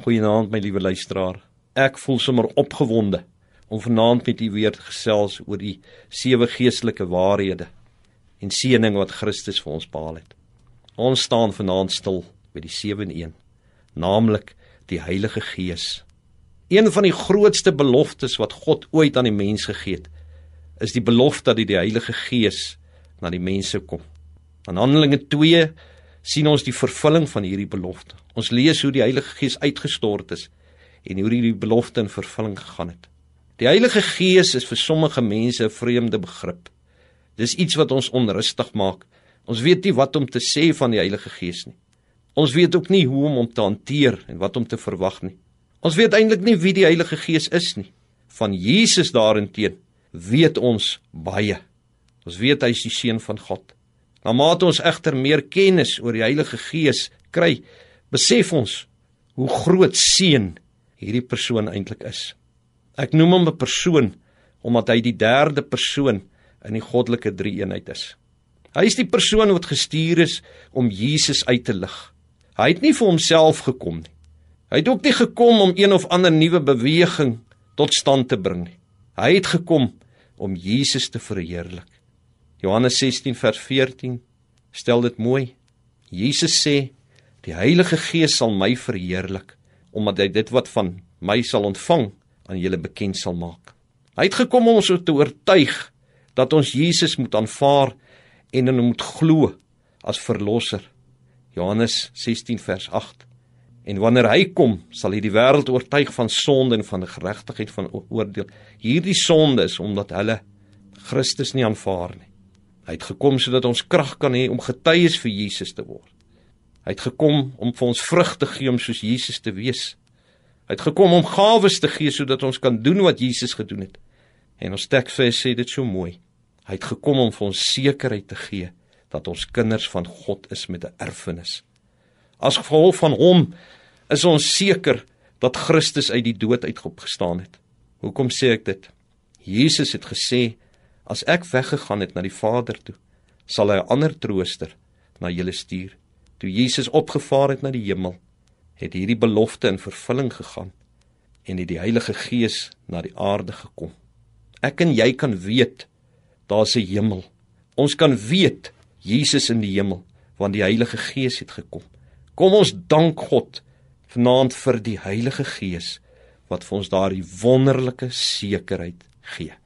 Goeienaand my liewe luisteraar. Ek voel sommer opgewonde om vanaand met u weer te gesels oor die sewe geestelike waarhede en seëning wat Christus vir ons behaal het. Ons staan vanaand stil by die sewe in een, naamlik die Heilige Gees. Een van die grootste beloftes wat God ooit aan die mens gegee het, is die belofte dat die Heilige Gees na die mense kom. In Handelinge 2 sien ons die vervulling van hierdie belofte. Ons lees hoe die Heilige Gees uitgestort is en hoe hierdie belofte in vervulling gegaan het. Die Heilige Gees is vir sommige mense 'n vreemde begrip. Dis iets wat ons onrustig maak. Ons weet nie wat om te sê van die Heilige Gees nie. Ons weet ook nie hoe om hom te hanteer en wat om te verwag nie. Ons weet eintlik nie wie die Heilige Gees is nie. Van Jesus daarenteen weet ons baie. Ons weet hy is die seun van God. Naarmate ons egter meer kennis oor die Heilige Gees kry, besef ons hoe groot seën hierdie persoon eintlik is. Ek noem hom 'n persoon omdat hy die derde persoon in die goddelike drie-eenheid is. Hy is die persoon wat gestuur is om Jesus uit te lig. Hy het nie vir homself gekom nie. Hy het ook nie gekom om een of ander nuwe beweging tot stand te bring nie. Hy het gekom om Jesus te verheerlik. Johannes 16 vers 14 stel dit mooi. Jesus sê: "Die Heilige Gees sal my verheerlik, omdat hy dit wat van my sal ontvang aan julle bekend sal maak." Hy het gekom om ons te oortuig dat ons Jesus moet aanvaar en in hom moet glo as verlosser. Johannes 16 vers 8. En wanneer hy kom, sal hy die wêreld oortuig van sonde en van geregtigheid van oordeel. Hierdie sonde is omdat hulle Christus nie aanvaar nie. Hy het gekom sodat ons krag kan hê om getuies vir Jesus te word. Hy het gekom om vir ons vrug te gee om soos Jesus te wees. Hy het gekom om gawes te gee sodat ons kan doen wat Jesus gedoen het. En ons teksvers sê dit so mooi. Hy het gekom om vir ons sekerheid te gee dat ons kinders van God is met 'n erfenis. As gevolg van hom is ons seker dat Christus uit die dood uitgeopgestaan het. Hoekom sê ek dit? Jesus het gesê As ek weggegaan het na die Vader toe, sal hy 'n ander trooster na julle stuur. Toe Jesus opgevaar het na die hemel, het hierdie belofte in vervulling gegaan en het die Heilige Gees na die aarde gekom. Ek en jy kan weet daar's 'n hemel. Ons kan weet Jesus in die hemel want die Heilige Gees het gekom. Kom ons dank God vanaand vir die Heilige Gees wat vir ons daardie wonderlike sekerheid gee.